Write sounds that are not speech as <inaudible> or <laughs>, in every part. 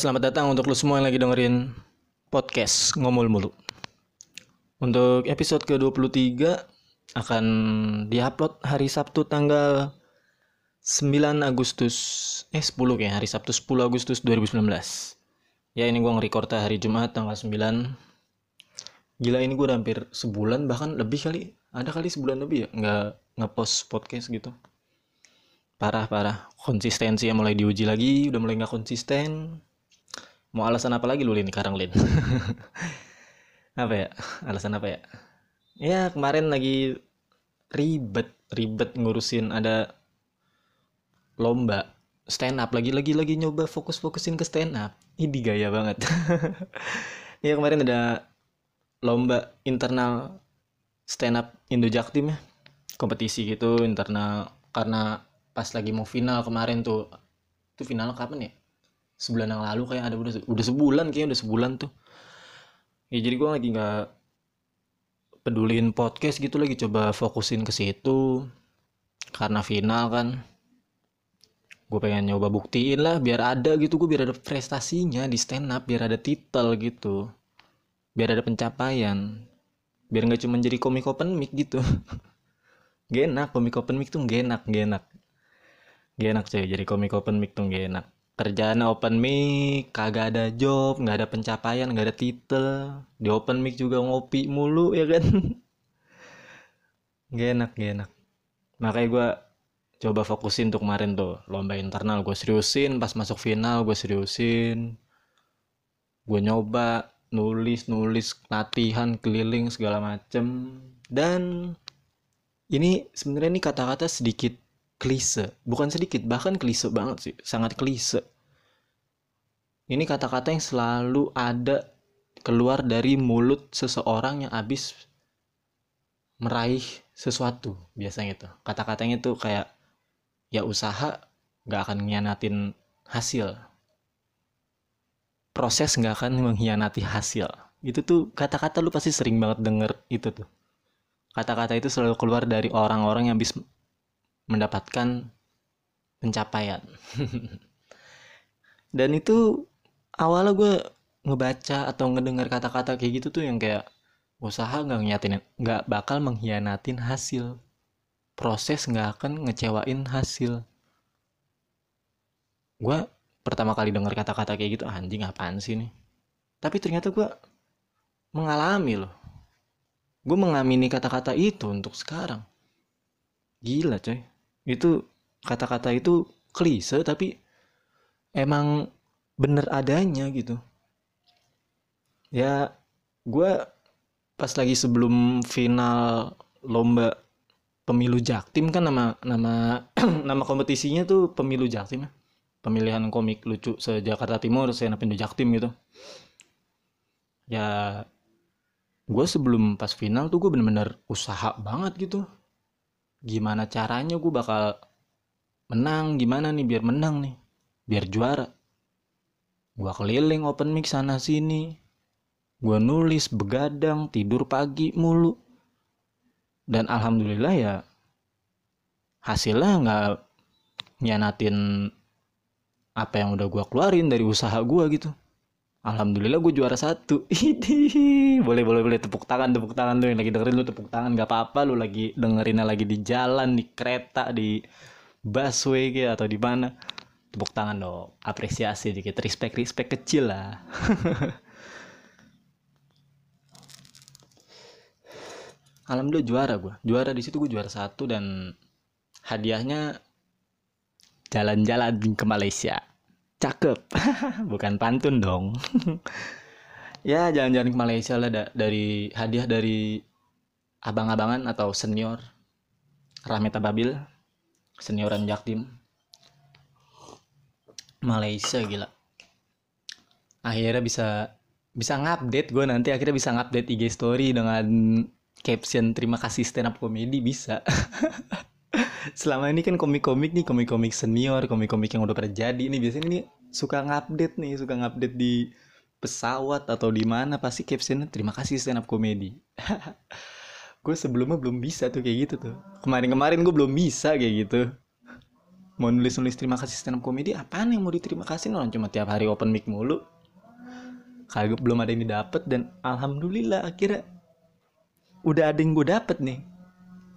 Ya, selamat datang untuk lu semua yang lagi dengerin podcast Ngomul Mulu. Untuk episode ke-23 akan diupload hari Sabtu tanggal 9 Agustus eh 10 kayak hari Sabtu 10 Agustus 2019. Ya, ini gua nge-record hari Jumat tanggal 9. Gila ini gue hampir sebulan bahkan lebih kali. Ada kali sebulan lebih ya nggak nge-post podcast gitu. Parah parah. Konsistensi yang mulai diuji lagi, udah mulai nggak konsisten mau alasan apa lagi lu Lin sekarang Lin? <laughs> Apa ya? Alasan apa ya? Ya kemarin lagi ribet ribet ngurusin ada lomba stand up lagi lagi lagi nyoba fokus fokusin ke stand up ini gaya banget. <laughs> Ya kemarin ada lomba internal stand up Indo Jaktim ya. Kompetisi gitu internal. Karena pas lagi mau final kemarin tuh. Itu final kapan ya sebulan yang lalu kayak ada udah udah sebulan kayaknya udah sebulan tuh. Ya jadi gue lagi nggak peduliin podcast gitu lagi coba fokusin ke situ. Karena final kan gue pengen nyoba buktiin lah biar ada gitu gue biar ada prestasinya di stand up biar ada titel gitu. Biar ada pencapaian. Biar nggak cuma jadi komik open mic gitu. <laughs> Gak enak komik open mic tuh gak enak gak enak. Gak enak cuy jadi komik open mic tuh gak enak kerjaan open mic kagak ada job nggak ada pencapaian nggak ada titel. Di open mic juga ngopi mulu ya kan? <laughs> Gak enak gak enak. Makanya gue coba fokusin untuk kemarin tuh lomba internal. Gue seriusin pas masuk final gue seriusin. Gue nyoba nulis nulis latihan keliling segala macem. Dan ini sebenarnya ini kata-kata sedikit klise. Bukan sedikit bahkan klise banget sih. Sangat klise. Ini kata-kata yang selalu ada keluar dari mulut seseorang yang habis meraih sesuatu biasanya itu. Kata-katanya itu kayak ya usaha nggak akan mengkhianatin hasil. Proses nggak akan mengkhianati hasil. Itu tuh kata-kata lu pasti sering banget denger itu tuh. Kata-kata itu selalu keluar dari orang-orang yang habis mendapatkan pencapaian. <laughs> Dan itu awalnya gue ngebaca atau ngedengar kata-kata kayak gitu tuh yang kayak usaha nggak ngiatin nggak bakal mengkhianatin hasil. Proses nggak akan ngecewain hasil. Gue pertama kali dengar kata-kata kayak gitu anjing apaan sih nih tapi ternyata gue mengalami loh. Gue mengamini kata-kata itu untuk sekarang. Gila coy itu kata-kata itu klise tapi emang bener adanya gitu. Ya gue pas lagi sebelum final lomba pemilu Jaktim kan nama nama <clears throat> nama kompetisinya tuh pemilu Jaktim ya. Pemilihan komik lucu se Jakarta Timur saya Indo Jaktim gitu. Ya gue sebelum pas final tuh gue bener-bener usaha banget gitu gimana caranya gue bakal menang? Gimana nih biar menang nih? Biar juara. Gue keliling open mic sana sini. Gue nulis begadang tidur pagi mulu. Dan alhamdulillah ya hasilnya nggak nyanatin apa yang udah gue keluarin dari usaha gue gitu Alhamdulillah gue juara satu. <laughs> Boleh boleh boleh. Tepuk tangan tepuk tangan lu yang lagi dengerin lu tepuk tangan. Gak apa-apa lu lagi dengerinnya lagi di jalan di kereta di busway gitu atau di mana. Tepuk tangan dong. Apresiasi dikit. Respect respect kecil lah. <laughs> Alhamdulillah juara gue juara di situ gue juara satu dan hadiahnya jalan-jalan ke Malaysia cakep. <laughs> Bukan pantun dong. <laughs> Ya jalan-jalan ke Malaysia lah da dari hadiah dari abang-abangan atau senior Rahmat Ababil senioran Jaktim. Malaysia gila. Akhirnya bisa bisa ngupdate gue nanti akhirnya bisa ngupdate IG story dengan caption terima kasih stand up comedy bisa <laughs> selama ini kan komik-komik nih komik-komik senior komik-komik yang udah pernah jadi nih biasanya nih suka ngupdate nih suka ngupdate di pesawat atau di mana pasti captionnya terima kasih stand up comedy. <laughs> Gue sebelumnya belum bisa tuh kayak gitu tuh. Kemarin-kemarin gue belum bisa kayak gitu. Mau nulis nulis terima kasih stand up komedi apaan yang mau diterima kasih? Orang cuma tiap hari open mic mulu. Kagak belum ada yang didapat dan alhamdulillah akhirnya udah ada yang gue dapet nih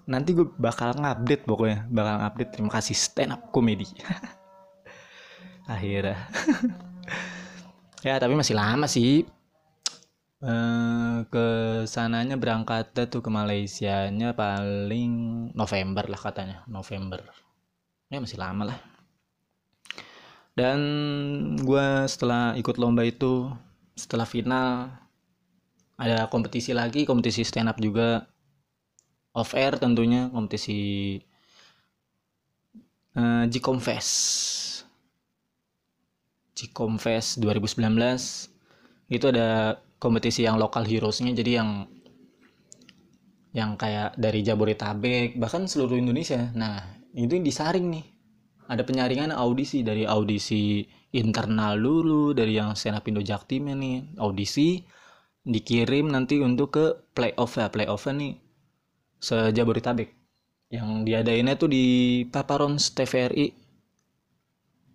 nanti gue bakal ngupdate pokoknya bakal ngupdate. Terima kasih stand up komedi <laughs> akhirnya. <laughs> Ya tapi masih lama sih. Eh, ke sananya berangkatnya tuh ke Malaysia nya paling November lah katanya November. Ya masih lama lah. Dan gue setelah ikut lomba itu setelah final ada kompetisi lagi kompetisi stand up juga off air tentunya kompetisi uh, Gcom Fest. Gcom Fest 2019 itu ada kompetisi yang lokal heroesnya jadi yang yang kayak dari Jabodetabek bahkan seluruh Indonesia. Nah itu yang disaring nih. Ada penyaringan audisi dari audisi internal dulu dari yang stand up Indo Jaktimnya nih. Audisi dikirim nanti untuk ke playoff ya playoff nih sejabodetabek. Yang diadainnya tuh di Paparons TVRI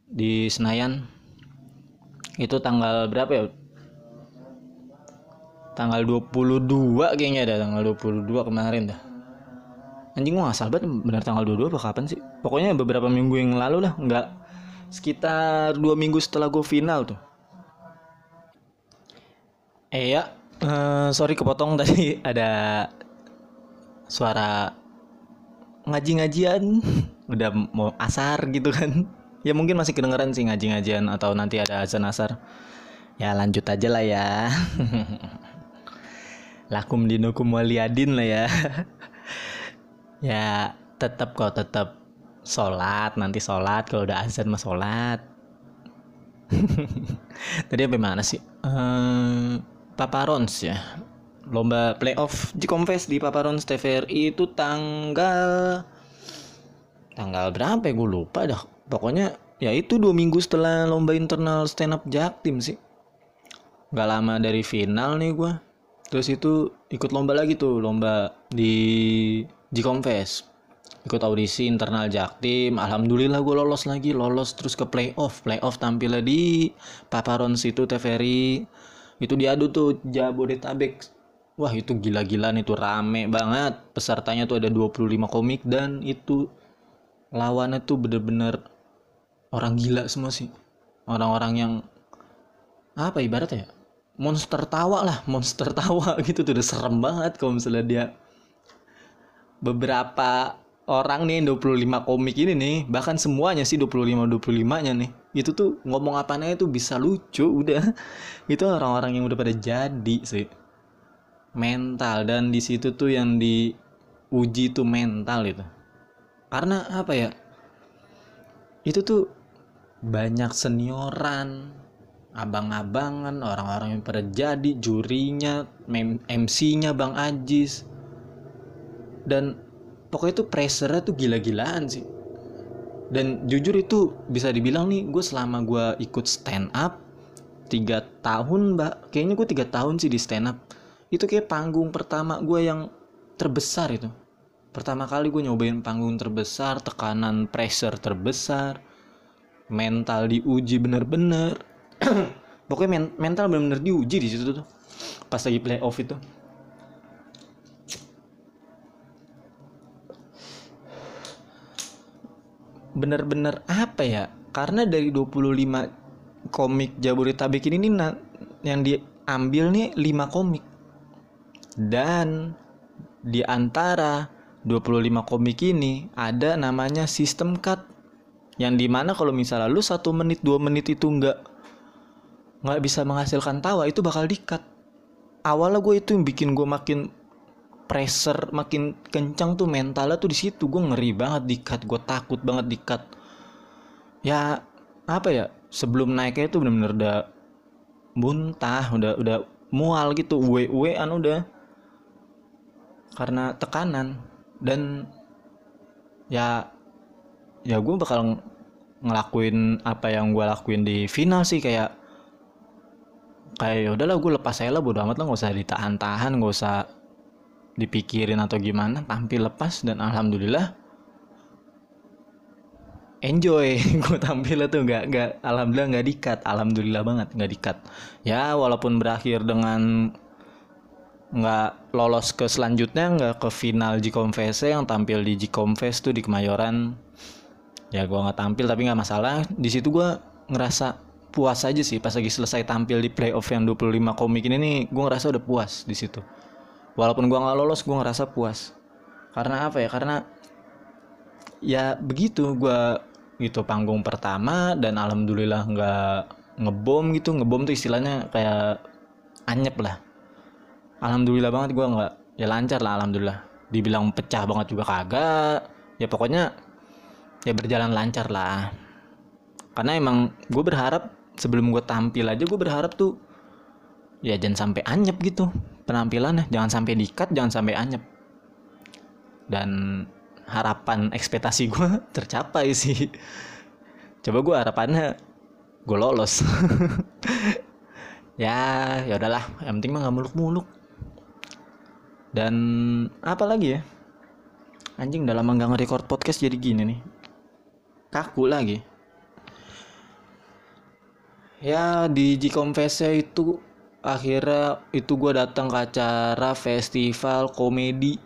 di Senayan. Itu tanggal berapa ya? Tanggal 22 kayaknya ada tanggal 22 kemarin dah. Anjing gua ngasal banget bener tanggal 22 apa kapan sih? Pokoknya beberapa minggu yang lalu lah nggak sekitar dua minggu setelah gue final tuh. Eh ya uh, sorry kepotong <laughs> tadi ada suara ngaji-ngajian <laughs> udah mau asar gitu kan. Ya mungkin masih kedengeran sih ngaji-ngajian atau nanti ada azan asar. Ya lanjut aja lah ya. <laughs> Lakum dinukum waliadin lah ya. <laughs> Ya tetap kok tetap sholat nanti sholat kalau udah azan mah sholat. Tadi apa mana sih? Uh, paparons ya lomba playoff Jkomfest di paparons TVRI itu tanggal tanggal berapa ya? Gue lupa dah. Pokoknya ya itu dua minggu setelah lomba internal stand up jaktim sih. Nggak lama dari final nih gue terus itu ikut lomba lagi tuh lomba di Jkomfest ikut audisi internal Jaktim. Alhamdulillah gue lolos lagi lolos terus ke playoff. Playoff tampilnya di Paparon situ TVRI itu diadu tuh Jabodetabek wah itu gila-gilaan itu rame banget. Pesertanya tuh ada 25 komik dan itu lawannya tuh bener-bener orang gila semua sih. Orang-orang yang apa ibaratnya ya? Monster tawa lah monster tawa <laughs> gitu tuh udah serem banget kalau misalnya dia. Beberapa orang nih 25 komik ini nih bahkan semuanya sih 25 25 nya nih itu tuh ngomong apanya itu bisa lucu udah. <laughs> Itu orang-orang yang udah pada jadi sih mental dan di situ tuh yang diuji tuh mental itu. Karena apa ya? Itu tuh banyak senioran abang-abangan orang-orang yang pada jadi jurinya MC-nya Bang Ajis. Dan pokoknya tuh pressure tuh gila-gilaan sih. Dan jujur itu bisa dibilang nih gue selama gue ikut stand up tiga tahun mbak. Kayaknya gue tiga tahun sih di stand up itu kayak panggung pertama gue yang terbesar itu. Pertama kali gue nyobain panggung terbesar tekanan pressure terbesar mental diuji bener-bener. <clears throat> Pokoknya men mental bener-bener diuji di situ tuh pas lagi playoff itu. Bener-bener apa ya? Karena dari 25 komik Jabodetabek ini nih yang diambil nih 5 komik dan di antara 25 komik ini ada namanya sistem cut yang di mana kalau misalnya lu satu menit dua menit itu nggak nggak bisa menghasilkan tawa itu bakal dikat awalnya gue itu yang bikin gue makin pressure makin kencang tuh mentalnya tuh di situ. Gue ngeri banget dikat gue takut banget dikat ya apa ya sebelum naiknya itu bener-bener udah muntah udah udah mual gitu uwe an udah karena tekanan. Dan ya ya gue bakal ngelakuin apa yang gue lakuin di final sih kayak kayak ya udahlah gue lepas saya lah bodo amat lah nggak usah ditahan-tahan nggak usah dipikirin atau gimana tampil lepas dan alhamdulillah enjoy. <laughs> Gue tampil tuh nggak nggak alhamdulillah nggak dikat alhamdulillah banget nggak dikat. Ya walaupun berakhir dengan nggak lolos ke selanjutnya nggak ke final G-Confess yang tampil di G-Confess tuh di Kemayoran. Ya gue nggak tampil tapi nggak masalah. Di situ gue ngerasa puas aja sih pas lagi selesai tampil di playoff yang 25 komik ini nih gue ngerasa udah puas di situ. Walaupun gue nggak lolos gue ngerasa puas. Karena apa ya? Karena ya begitu gue gitu panggung pertama dan alhamdulillah nggak ngebom gitu. Ngebom tuh istilahnya kayak anyep lah alhamdulillah banget gue nggak ya lancar lah alhamdulillah. Dibilang pecah banget juga kagak. Ya pokoknya ya berjalan lancar lah. Karena emang gue berharap sebelum gue tampil aja gue berharap tuh ya jangan sampai anyep gitu penampilannya. Jangan sampai dikat jangan sampai anyep. Dan harapan ekspektasi gue <laughs> tercapai sih. Coba gue harapannya gue lolos. <laughs> Ya ya udahlah. Yang penting mah nggak muluk-muluk dan apa lagi ya? Anjing dalam lama nggak nge-record podcast jadi gini nih. Kaku lagi. Ya di G itu akhirnya itu gue datang ke acara festival komedi.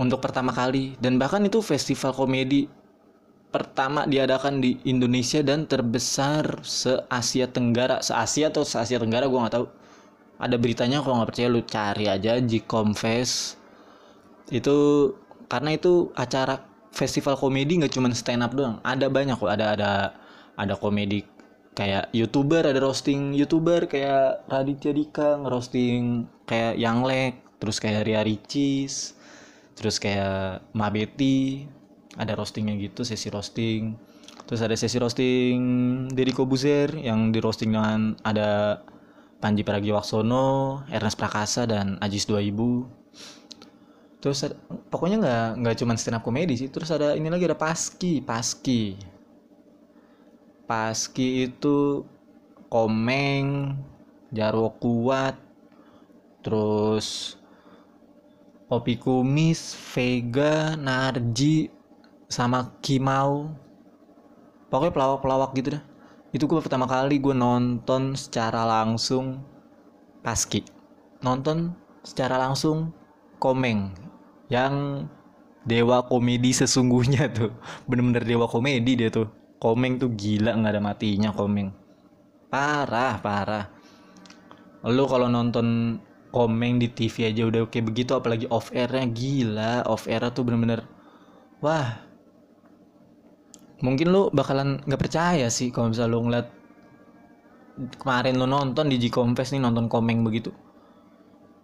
Untuk pertama kali. Dan bahkan itu festival komedi pertama diadakan di Indonesia dan terbesar se Asia Tenggara. Se Asia atau se Asia Tenggara gue nggak tahu ada beritanya kalau nggak percaya lu cari aja G-Confess itu karena itu acara festival komedi nggak cuma stand up doang. Ada banyak kok. Ada ada ada komedi kayak youtuber ada roasting youtuber kayak Raditya Dika ngerosting kayak Yang Lek terus kayak Ria Ricis terus kayak Mabeti ada roastingnya gitu sesi roasting. Terus ada sesi roasting Deddy Kobuzer yang di roasting dengan ada Panji Pragiwaksono, Ernest Prakasa dan Ajis 2000. Terus pokoknya nggak nggak cuma stand up komedi sih, terus ada ini lagi ada Paski, Paski. Paski itu Komeng, Jarwo Kuat, terus Opi Kumis, Vega, Narji, sama Kimau. Pokoknya pelawak-pelawak gitu dah itu gue pertama kali gue nonton secara langsung Paski. Nonton secara langsung Komeng yang dewa komedi sesungguhnya tuh. <laughs> Bener-bener dewa komedi dia tuh. Komeng tuh gila nggak ada matinya Komeng. Parah parah. Lu kalau nonton Komeng di TV aja udah kayak begitu apalagi off airnya gila. Off air tuh bener-bener wah mungkin lu bakalan nggak percaya sih kalau misalnya lu ngeliat kemarin lu nonton di G-Confess nih nonton komeng begitu.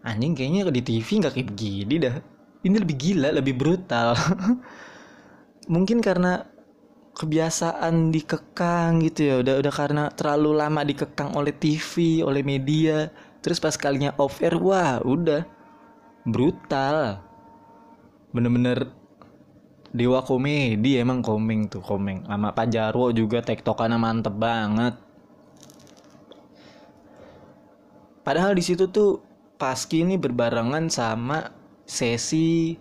Anjing kayaknya di TV nggak kayak begini dah. Ini lebih gila lebih brutal. <laughs> Mungkin karena kebiasaan dikekang gitu ya. Udah udah karena terlalu lama dikekang oleh TV oleh media. Terus pas kalinya off air wah udah. Brutal. Bener-bener Dewa komedi emang komeng tuh komeng sama Pak Jarwo juga tektokannya mantep banget. Padahal di situ tuh Paski ini berbarengan sama sesi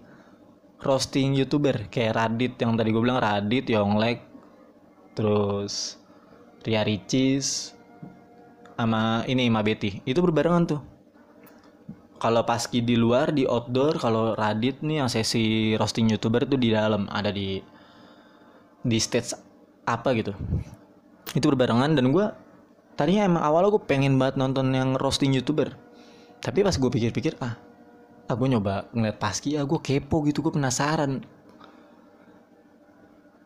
roasting youtuber. Kayak Radit yang tadi gue bilang Radit, Yonglek, terus Ria Ricis, sama ini Mabeti itu berbarengan tuh kalau paski di luar di outdoor kalau Radit nih yang sesi roasting youtuber itu di dalam ada di di stage apa gitu. Itu berbarengan dan gue tadinya emang awalnya gue pengen banget nonton yang roasting youtuber. Tapi pas gue pikir-pikir ah ah nyoba ngeliat paski ah gue kepo gitu gue penasaran.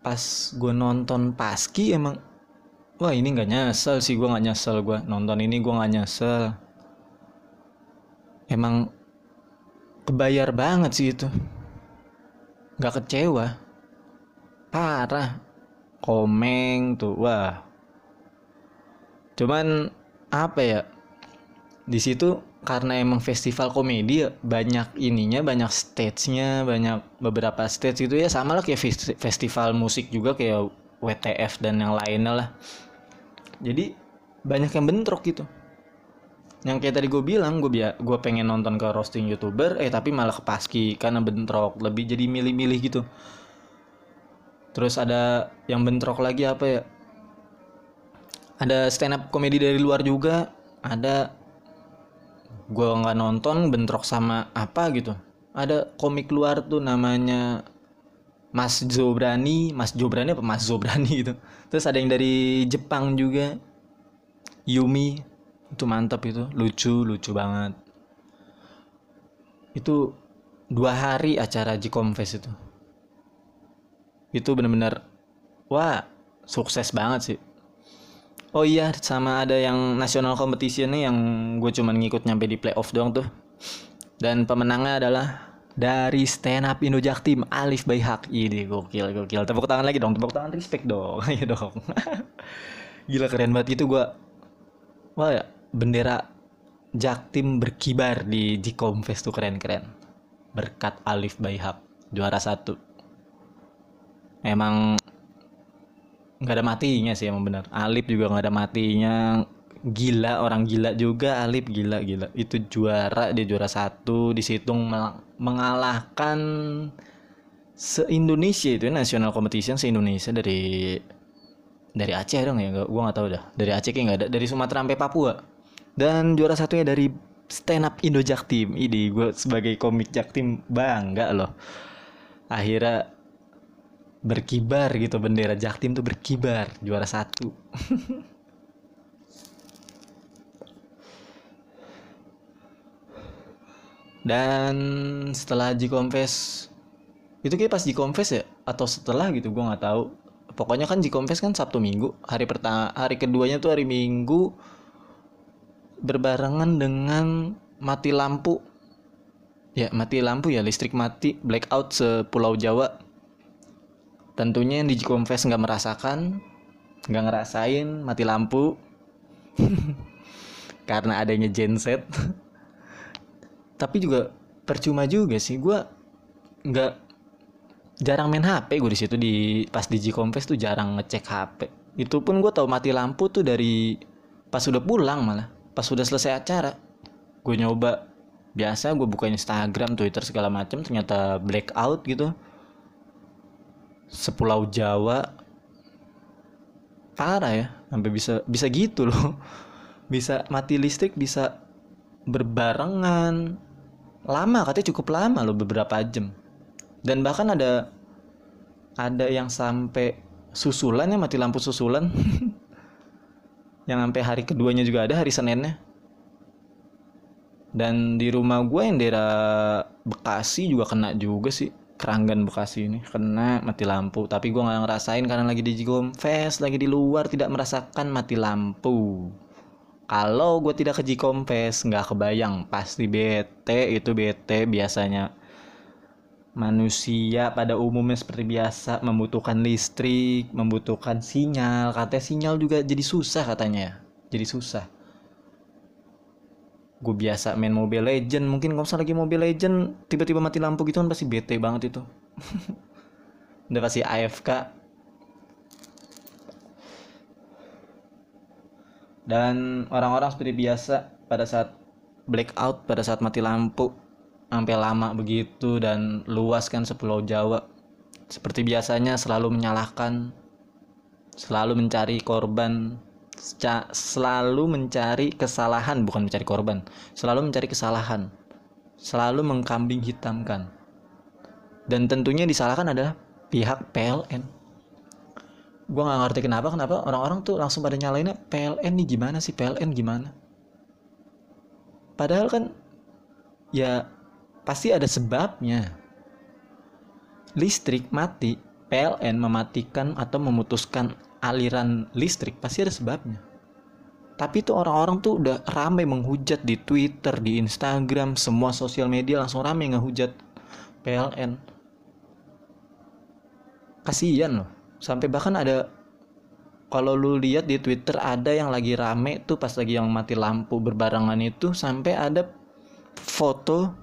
Pas gue nonton paski emang wah ini nggak nyesel sih gue nggak nyesel gue nonton ini gue nggak nyesel emang kebayar banget sih itu. Nggak kecewa. Parah. Komeng tuh wah. Cuman apa ya? Di situ karena emang festival komedi ya banyak ininya banyak stage-nya banyak beberapa stage itu ya. Sama lah kayak festival musik juga kayak WTF dan yang lainnya lah. Jadi banyak yang bentrok gitu yang kayak tadi gue bilang gue biar gue pengen nonton ke roasting youtuber eh tapi malah ke paski karena bentrok lebih jadi milih-milih gitu. Terus ada yang bentrok lagi apa ya? Ada stand up komedi dari luar juga ada. Gue nggak nonton bentrok sama apa gitu. Ada komik luar tuh namanya Mas Zobrani Mas Zobrani apa Mas Zobrani <laughs> gitu. Terus ada yang dari Jepang juga Yumi itu mantap itu. Lucu lucu banget. Itu dua hari acara Jikomfest itu. Itu bener-bener wah sukses banget sih. Oh iya sama ada yang national competitionnya yang gue cuman ngikut nyampe di playoff doang tuh. Dan pemenangnya adalah dari stand up Indo Jaktim Alif Bayhak ini gokil gokil. Tepuk tangan lagi dong tepuk tangan respect dong. Ayo <laughs> dong. <laughs> Gila keren banget. Itu gue wah ya bendera Jaktim berkibar di Jikomfest tuh keren keren. Berkat Alif Bayhak juara satu. Emang nggak ada matinya sih emang benar Alip juga nggak ada matinya. Gila orang gila juga Alip gila gila. Itu juara dia juara satu disitung mengalahkan se Indonesia itu national competition se Indonesia dari dari Aceh dong ya gue nggak tahu dah. Dari Aceh kayak nggak ada dari Sumatera sampai Papua dan juara satunya dari stand up Indo Jaktim ini gue sebagai komik Jaktim bangga loh. Akhirnya berkibar gitu bendera Jaktim tuh berkibar juara satu. <laughs> Dan setelah Jikomfes itu kayak pas Jikomfes ya? Atau setelah gitu gue nggak tahu. Pokoknya kan Jikomfes kan Sabtu Minggu hari pertama hari keduanya tuh hari Minggu berbarengan dengan mati lampu. Ya mati lampu ya listrik mati blackout sepulau Jawa. Tentunya yang di Confess nggak merasakan nggak ngerasain mati lampu. <laughs> Karena adanya genset tapi juga percuma juga sih gue nggak jarang main HP gue di situ di pas di Confess tuh jarang ngecek HP itu pun gue tahu mati lampu tuh dari pas udah pulang malah pas udah selesai acara gue nyoba. Biasa gue buka Instagram Twitter segala macam ternyata blackout gitu. Sepulau Jawa parah ya sampai bisa bisa gitu loh. <laughs> Bisa mati listrik bisa berbarengan. Lama katanya cukup lama loh beberapa jam. Dan bahkan ada ada yang sampai susulan ya mati lampu susulan <laughs> yang sampai hari keduanya juga ada hari Seninnya. Dan di rumah gue yang daerah Bekasi juga kena juga sih. Keranggan Bekasi ini. Kena mati lampu. Tapi gue nggak ngerasain karena lagi di Jikomfes lagi di luar tidak merasakan mati lampu. Kalau gue tidak ke Jikomfes nggak kebayang. Pasti bete itu bete biasanya manusia pada umumnya seperti biasa membutuhkan listrik membutuhkan sinyal. Katanya sinyal juga jadi susah katanya jadi susah. Gue biasa main Mobile Legend mungkin kalau lagi Mobile Legend tiba-tiba mati lampu gitu kan pasti bete banget itu. <laughs> Udah pasti AFK dan orang-orang seperti biasa pada saat blackout pada saat mati lampu sampai lama begitu dan luas kan sepulau Jawa. Seperti biasanya selalu menyalahkan selalu mencari korban selalu mencari kesalahan bukan mencari korban selalu mencari kesalahan selalu mengkambing hitamkan. Dan tentunya disalahkan adalah pihak PLN gue nggak ngerti kenapa kenapa orang-orang tuh langsung pada nyalainnya PLN nih gimana sih? PLN gimana? Padahal kan ya pasti ada sebabnya listrik mati PLN mematikan atau memutuskan aliran listrik pasti ada sebabnya tapi itu orang-orang tuh udah ramai menghujat di Twitter, di Instagram, semua sosial media langsung ramai ngehujat PLN. Kasihan loh. Sampai bahkan ada kalau lu lihat di Twitter ada yang lagi rame tuh pas lagi yang mati lampu berbarengan itu sampai ada foto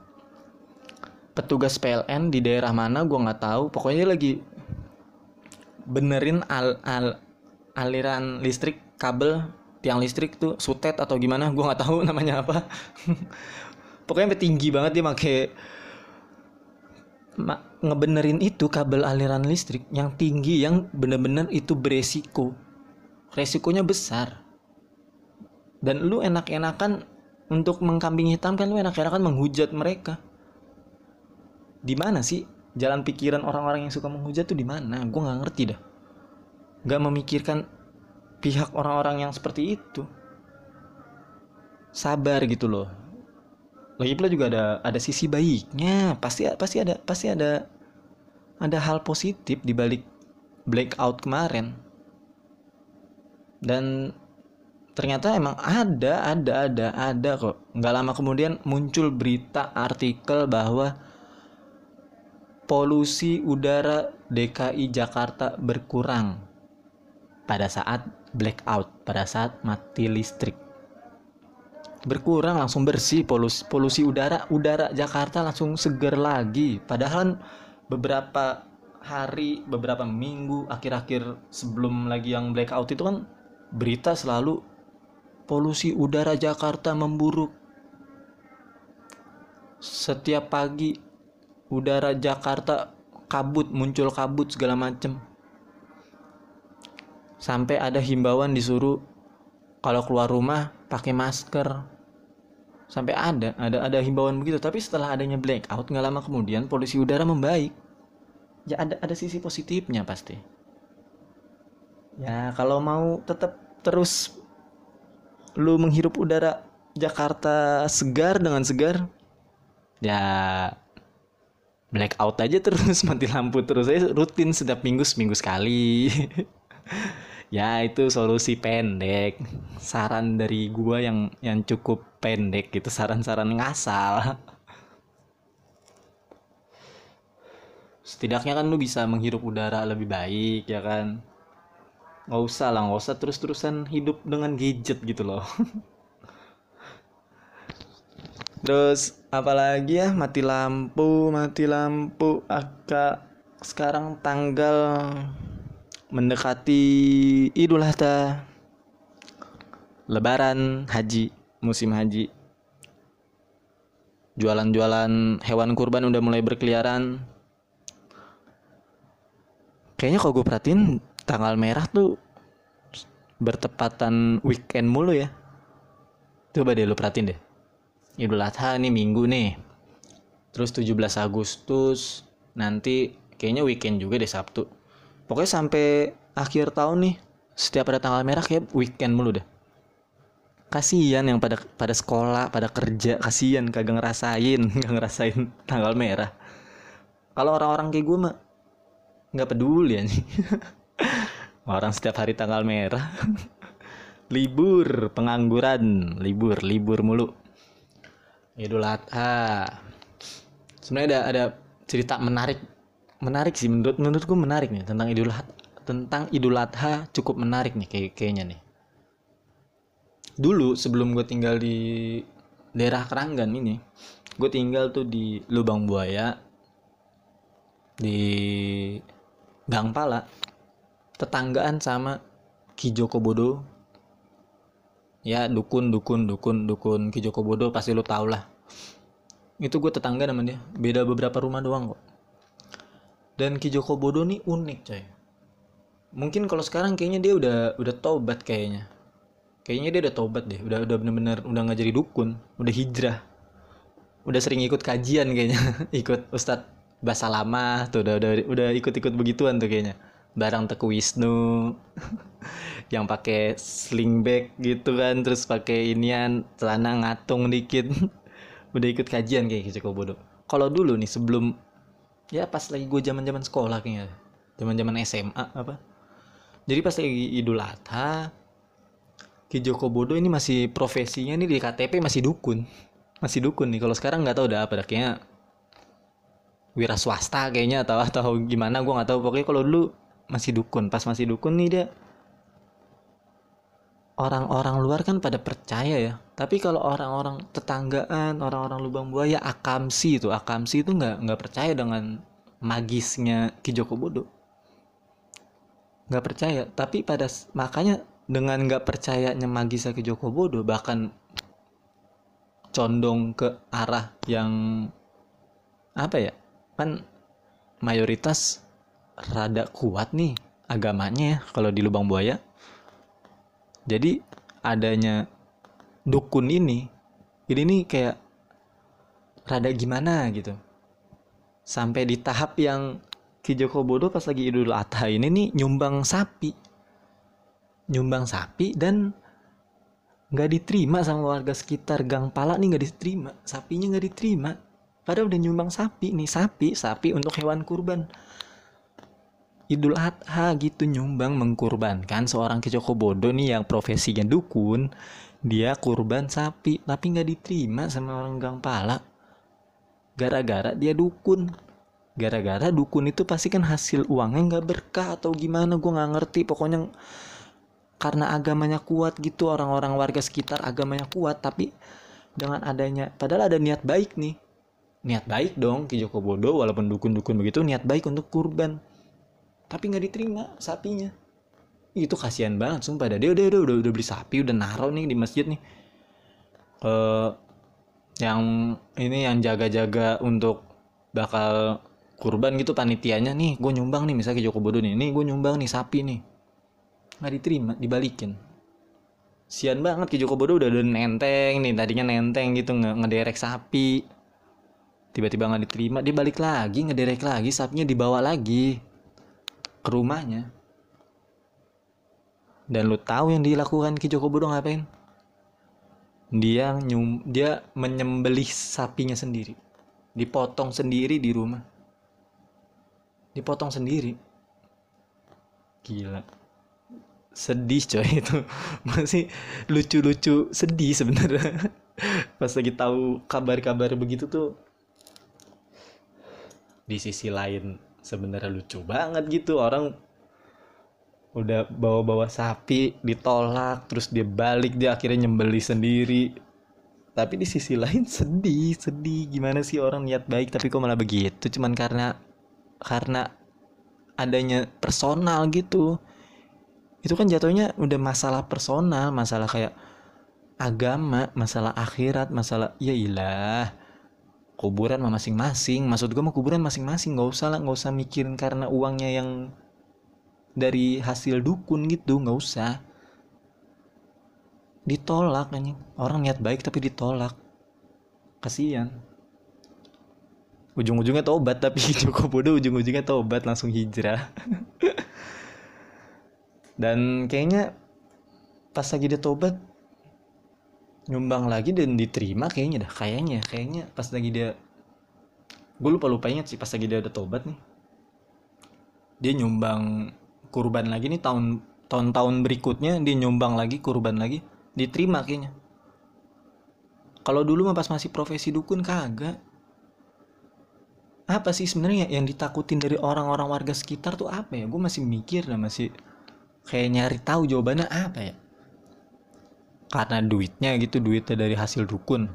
petugas PLN di daerah mana gua nggak tahu. Pokoknya lagi benerin al, al aliran listrik kabel tiang listrik tuh sutet atau gimana gue nggak tahu <laughs> namanya apa. Pokoknya tinggi banget dia pakai ma- ngebenerin itu kabel aliran listrik yang tinggi yang bener-bener itu beresiko. Resikonya besar. Dan lu enak-enakan untuk mengkambing hitamkan lu enak-enakan menghujat mereka di mana sih? Jalan pikiran orang-orang yang suka menghujat tuh di mana? Gue nggak ngerti dah. Nggak memikirkan pihak orang-orang yang seperti itu. Sabar gitu loh. Lagi pula juga ada ada sisi baiknya. Pasti pasti ada pasti ada ada hal positif di balik blackout kemarin. Dan ternyata emang ada ada ada ada kok. Nggak lama kemudian muncul berita artikel bahwa polusi udara DKI Jakarta berkurang pada saat blackout pada saat mati listrik. Berkurang langsung bersih. Polusi polusi udara udara Jakarta langsung seger lagi. Padahal beberapa hari beberapa minggu akhir-akhir sebelum lagi yang blackout itu kan berita selalu polusi udara Jakarta memburuk. Setiap pagi udara Jakarta kabut muncul kabut segala macem. Sampai ada himbauan disuruh kalau keluar rumah pakai masker. Sampai ada ada ada himbauan begitu. Tapi setelah adanya blackout nggak lama kemudian polusi udara membaik. Ya ada ada sisi positifnya pasti. Ya kalau mau tetap terus lu menghirup udara Jakarta segar dengan segar ya blackout aja terus <laughs> mati lampu terus. Saya rutin setiap minggu seminggu sekali. <laughs> Ya itu solusi pendek. Saran dari gua yang yang cukup pendek gitu saran-saran ngasal. Setidaknya kan lu bisa menghirup udara lebih baik ya kan? Nggak usah lah nggak usah terus-terusan hidup dengan gadget gitu loh <laughs> terus apalagi ya? Mati lampu mati lampu. Agak sekarang tanggal mendekati Idul Adha. Lebaran haji musim haji. Jualan-jualan hewan kurban udah mulai berkeliaran. Kayaknya kalau gue perhatiin tanggal merah tuh bertepatan weekend mulu ya. Coba deh lu perhatiin deh Idul Adha nih minggu nih. Terus 17 Agustus nanti kayaknya weekend juga deh Sabtu. Pokoknya sampai akhir tahun nih setiap ada tanggal merah kayak weekend mulu deh. Kasihan yang pada pada sekolah pada kerja. Kasihan kagak ngerasain <laughs> nggak ngerasain tanggal merah. Kalau orang-orang kayak gue mah nggak peduli ya <laughs> orang setiap hari tanggal merah. <laughs> Libur pengangguran. Libur libur mulu Idul Adha. Sebenarnya ada ada cerita menarik menarik sih. Menurut menurut gue menarik nih tentang Idul Adha tentang Idul Adha cukup menarik nih kayak kayaknya nih. Dulu sebelum gue tinggal di daerah Keranggan ini gue tinggal tuh di Lubang Buaya di Gang Pala tetanggaan sama Ki Joko Bodo ya dukun dukun dukun dukun Ki Joko Bodo pasti lo tau lah. Itu gue tetangga sama dia. Beda beberapa rumah doang kok. Dan Ki Joko Bodo nih unik coy. Mungkin kalau sekarang kayaknya dia udah udah tobat kayaknya. Kayaknya dia udah tobat deh. Udah udah bener-bener udah nggak jadi dukun. Udah hijrah. Udah sering ikut kajian kayaknya. <laughs> Ikut Ustadz bahasa lama tuh udah udah udah ikut-ikut begituan tuh kayaknya barang Teku Wisnu <laughs> yang pakai sling bag gitu kan terus pakai inian celana ngatung dikit. <laughs> Udah ikut kajian kayak gitu bodoh kalau dulu nih sebelum ya pas lagi gue zaman zaman sekolah kayaknya zaman zaman SMA apa? Jadi pas lagi Idul Adha Ki Joko Bodo ini masih profesinya nih di KTP masih dukun. Masih dukun nih kalau sekarang nggak tahu udah apa kayaknya wira swasta kayaknya atau atau gimana gue nggak tahu. Pokoknya kalau dulu masih dukun. Pas masih dukun nih dia orang-orang luar kan pada percaya ya. Tapi kalau orang-orang tetanggaan orang-orang lubang buaya akamsi itu akamsi itu nggak nggak percaya dengan magisnya Ki Joko Bodo nggak percaya. Tapi pada makanya dengan nggak percayanya magisnya Ki Joko Bodo bahkan condong ke arah yang apa ya kan mayoritas rada kuat nih agamanya ya kalau di lubang buaya. Jadi adanya dukun ini ini nih kayak rada gimana gitu. Sampai di tahap yang Ki Joko Bodo pas lagi Idul Adha ini nih nyumbang sapi. Nyumbang sapi dan nggak diterima sama warga sekitar Gang Pala nih nggak diterima. Sapinya nggak diterima. Padahal udah nyumbang sapi nih sapi sapi untuk hewan kurban Idul Adha gitu nyumbang mengkurbankan seorang Ki Joko Bodo nih yang profesinya dukun. Dia kurban sapi tapi nggak diterima sama orang Gang Pala gara-gara dia dukun. Gara-gara dukun itu pasti kan hasil uangnya nggak berkah atau gimana gue nggak ngerti. Pokoknya karena agamanya kuat gitu orang-orang warga sekitar agamanya kuat tapi dengan adanya padahal ada niat baik nih. Niat baik dong Ki Joko Bodo walaupun dukun-dukun begitu niat baik untuk kurban tapi nggak diterima sapinya. Itu kasihan banget sumpah dia udah udah udah, udah beli sapi udah naro nih di masjid nih. Uh, yang ini yang jaga-jaga untuk bakal kurban gitu panitianya. Nih gue nyumbang nih misalnya Ki Joko Bodo nih. Nih gue nyumbang nih sapi nih. Nggak diterima dibalikin. Sian banget Ki Joko Bodo udah udah nenteng nih. Tadinya nenteng gitu nge ngederek sapi. Tiba-tiba nggak diterima dia balik lagi ngederek lagi sapinya dibawa lagi ke rumahnya. Dan lu tahu yang dilakukan Ki Joko Bodo ngapain? Dia nyum dia menyembelih sapinya sendiri. Dipotong sendiri di rumah. Dipotong sendiri. Gila. Sedih coy itu. <laughs> Masih lucu-lucu sedih sebenarnya. <laughs> Pas lagi tahu kabar-kabar begitu tuh di sisi lain sebenarnya lucu banget gitu. Orang udah bawa-bawa sapi ditolak terus dia balik dia akhirnya nyembeli sendiri. Tapi di sisi lain <laughs> sedih sedih. Gimana sih orang niat baik tapi kok malah begitu? Cuman karena karena adanya personal gitu. Itu kan jatuhnya udah masalah personal masalah kayak agama masalah akhirat masalah ya ilah kuburan masing-masing. Maksud gue mah kuburan masing-masing. Nggak usah lah nggak usah mikirin karena uangnya yang dari hasil dukun gitu nggak usah. Ditolak anjing. Orang niat baik tapi ditolak. Kasihan. Ujung-ujungnya tobat tapi <laughs> Joko Bodo ujung-ujungnya tobat langsung hijrah. <laughs> Dan kayaknya pas lagi dia tobat nyumbang lagi dan diterima kayaknya dah kayaknya kayaknya pas lagi dia gue lupa lupa inget sih pas lagi dia udah tobat nih. Dia nyumbang kurban lagi nih tahun tahun-tahun berikutnya dia nyumbang lagi kurban lagi diterima kayaknya. Kalau dulu mah pas masih profesi dukun kagak. Apa sih sebenarnya yang ditakutin dari orang-orang warga sekitar tuh apa ya? Gue masih mikir dan masih kayak nyari tahu jawabannya apa ya karena duitnya gitu duitnya dari hasil dukun.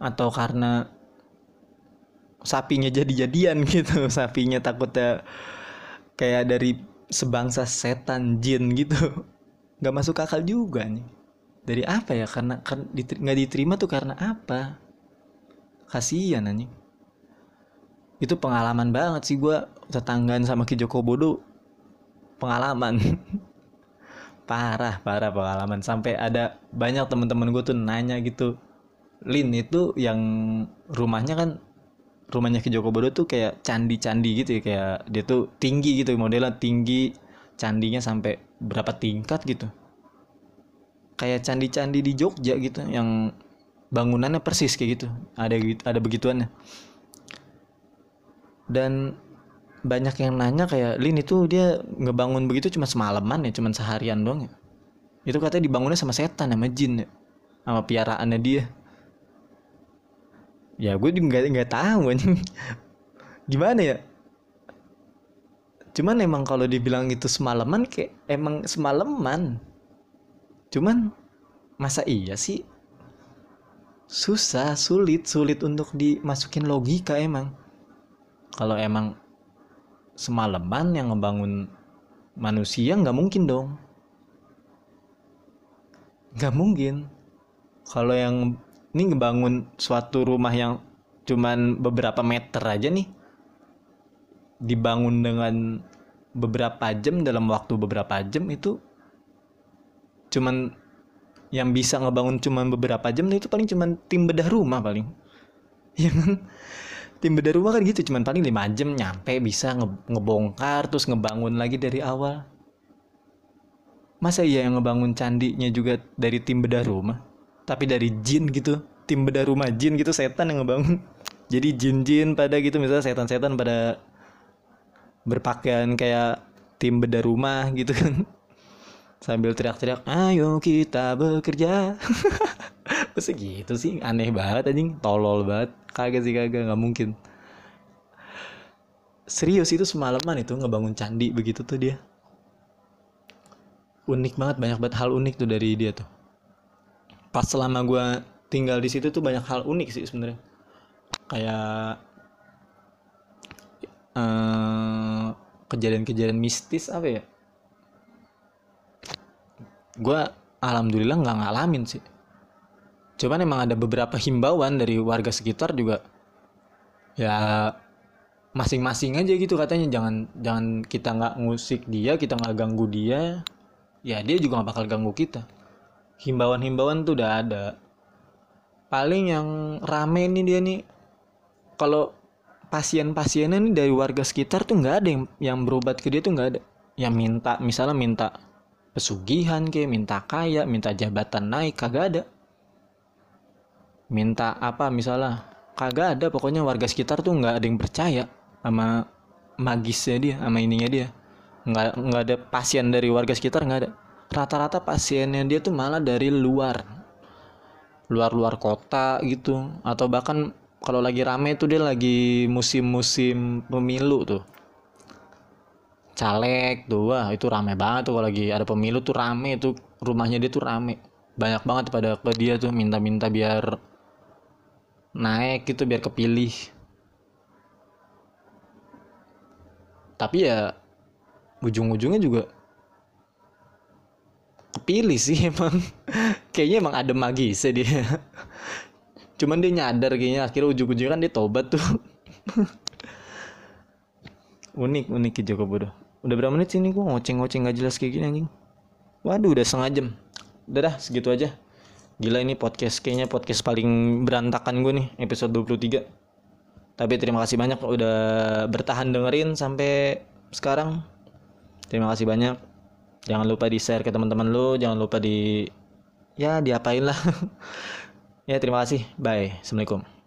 Atau karena sapinya jadi-jadian <laughs> gitu. Sapinya takutnya kayak dari sebangsa setan jin gitu. Nggak masuk akal juga nih. Dari apa ya? Karena kan nggak diterima tuh karena apa? Kasihan anjing. Itu pengalaman banget sih gue tetanggaan sama Ki Joko Bodo. Pengalaman <laughs> parah parah pengalaman. Sampai ada banyak teman-teman gue tuh nanya gitu Lin itu yang rumahnya kan rumahnya Ki Joko Bodo tuh kayak candi-candi gitu ya kayak dia tuh tinggi gitu modelnya tinggi candinya sampai berapa tingkat gitu. Kayak candi-candi di Jogja gitu yang bangunannya persis kayak gitu ada ada begituannya. Dan banyak yang nanya kayak Lin itu dia ngebangun begitu cuma semalaman ya cuma seharian doang ya? Itu katanya dibangunnya sama setan sama jin ya sama piaraannya dia. Ya gue juga nggak nggak tahu <laughs> gimana ya? Cuman emang kalau dibilang itu semalaman kayak emang semalaman. Cuman masa iya sih? Susah sulit sulit untuk dimasukin logika emang. Kalau emang semalaman yang ngebangun manusia nggak mungkin dong. Nggak mungkin. Kalau yang ini ngebangun suatu rumah yang cuman beberapa meter aja nih dibangun dengan beberapa jam dalam waktu beberapa jam itu cuman yang bisa ngebangun cuman beberapa jam itu paling cuman tim bedah rumah paling. <laughs> Ya tim bedah rumah kan gitu cuman paling lima jam nyampe bisa nge ngebongkar terus ngebangun lagi dari awal. Masa iya yang ngebangun candinya juga dari tim bedah rumah? Tapi dari jin gitu tim bedah rumah jin gitu setan yang ngebangun. <laughs> Jadi jin-jin pada gitu misalnya setan-setan pada berpakaian kayak tim bedah rumah gitu kan sambil teriak-teriak ayo kita bekerja. <laughs> Masa gitu sih? Aneh banget anjing tolol banget. Kagak sih kagak nggak mungkin. Serius itu semalaman itu ngebangun candi begitu tuh dia. Unik banget banyak banget hal unik tuh dari dia tuh. Pas selama gue tinggal di situ tuh banyak hal unik sih sebenarnya. Kayak eh, kejadian-kejadian mistis apa ya gue alhamdulillah nggak ngalamin sih. Cuman emang ada beberapa himbauan dari warga sekitar juga. Ya masing-masing aja gitu katanya. Jangan jangan kita nggak ngusik dia kita nggak ganggu dia ya dia juga nggak bakal ganggu kita. Himbauan-himbauan tuh udah ada. Paling yang rame nih dia nih kalau pasien-pasiennya nih dari warga sekitar tuh nggak ada yang yang berobat ke dia tuh nggak ada. Yang minta misalnya minta pesugihan kayak minta kaya minta jabatan naik kagak ada. Minta apa misalnya? Kagak ada pokoknya warga sekitar tuh nggak ada yang percaya sama magisnya dia sama ininya dia. Nggak nggak ada pasien dari warga sekitar nggak ada. Rata-rata pasiennya dia tuh malah dari luar. Luar-luar kota gitu. Atau bahkan kalau lagi rame tuh dia lagi musim-musim pemilu tuh caleg tuh wah itu rame banget tuh kalau lagi ada pemilu tuh rame tuh rumahnya dia tuh rame. Banyak banget pada ke dia tuh minta-minta biar naik gitu biar kepilih. Tapi ya ujung-ujungnya juga kepilih sih <laughs> emang. Kayaknya emang ada magisnya dia. Cuman dia nyadar kayaknya akhirnya ujung-ujungnya kan dia tobat tuh. <laughs> Unik unik Joko Bodo udah berapa menit sih ini gua ngoceng-ngoceng gak jelas kayak gini anjing? Waduh udah setengah jam. Udah dah segitu aja. Gila ini podcast kayaknya podcast paling berantakan gue nih episode 23 tapi terima kasih banyak udah bertahan dengerin sampai sekarang. Terima kasih banyak. Jangan lupa di share ke teman-teman lu jangan lupa di ya diapain lah. <laughs> Ya terima kasih. Bye. Assalamualaikum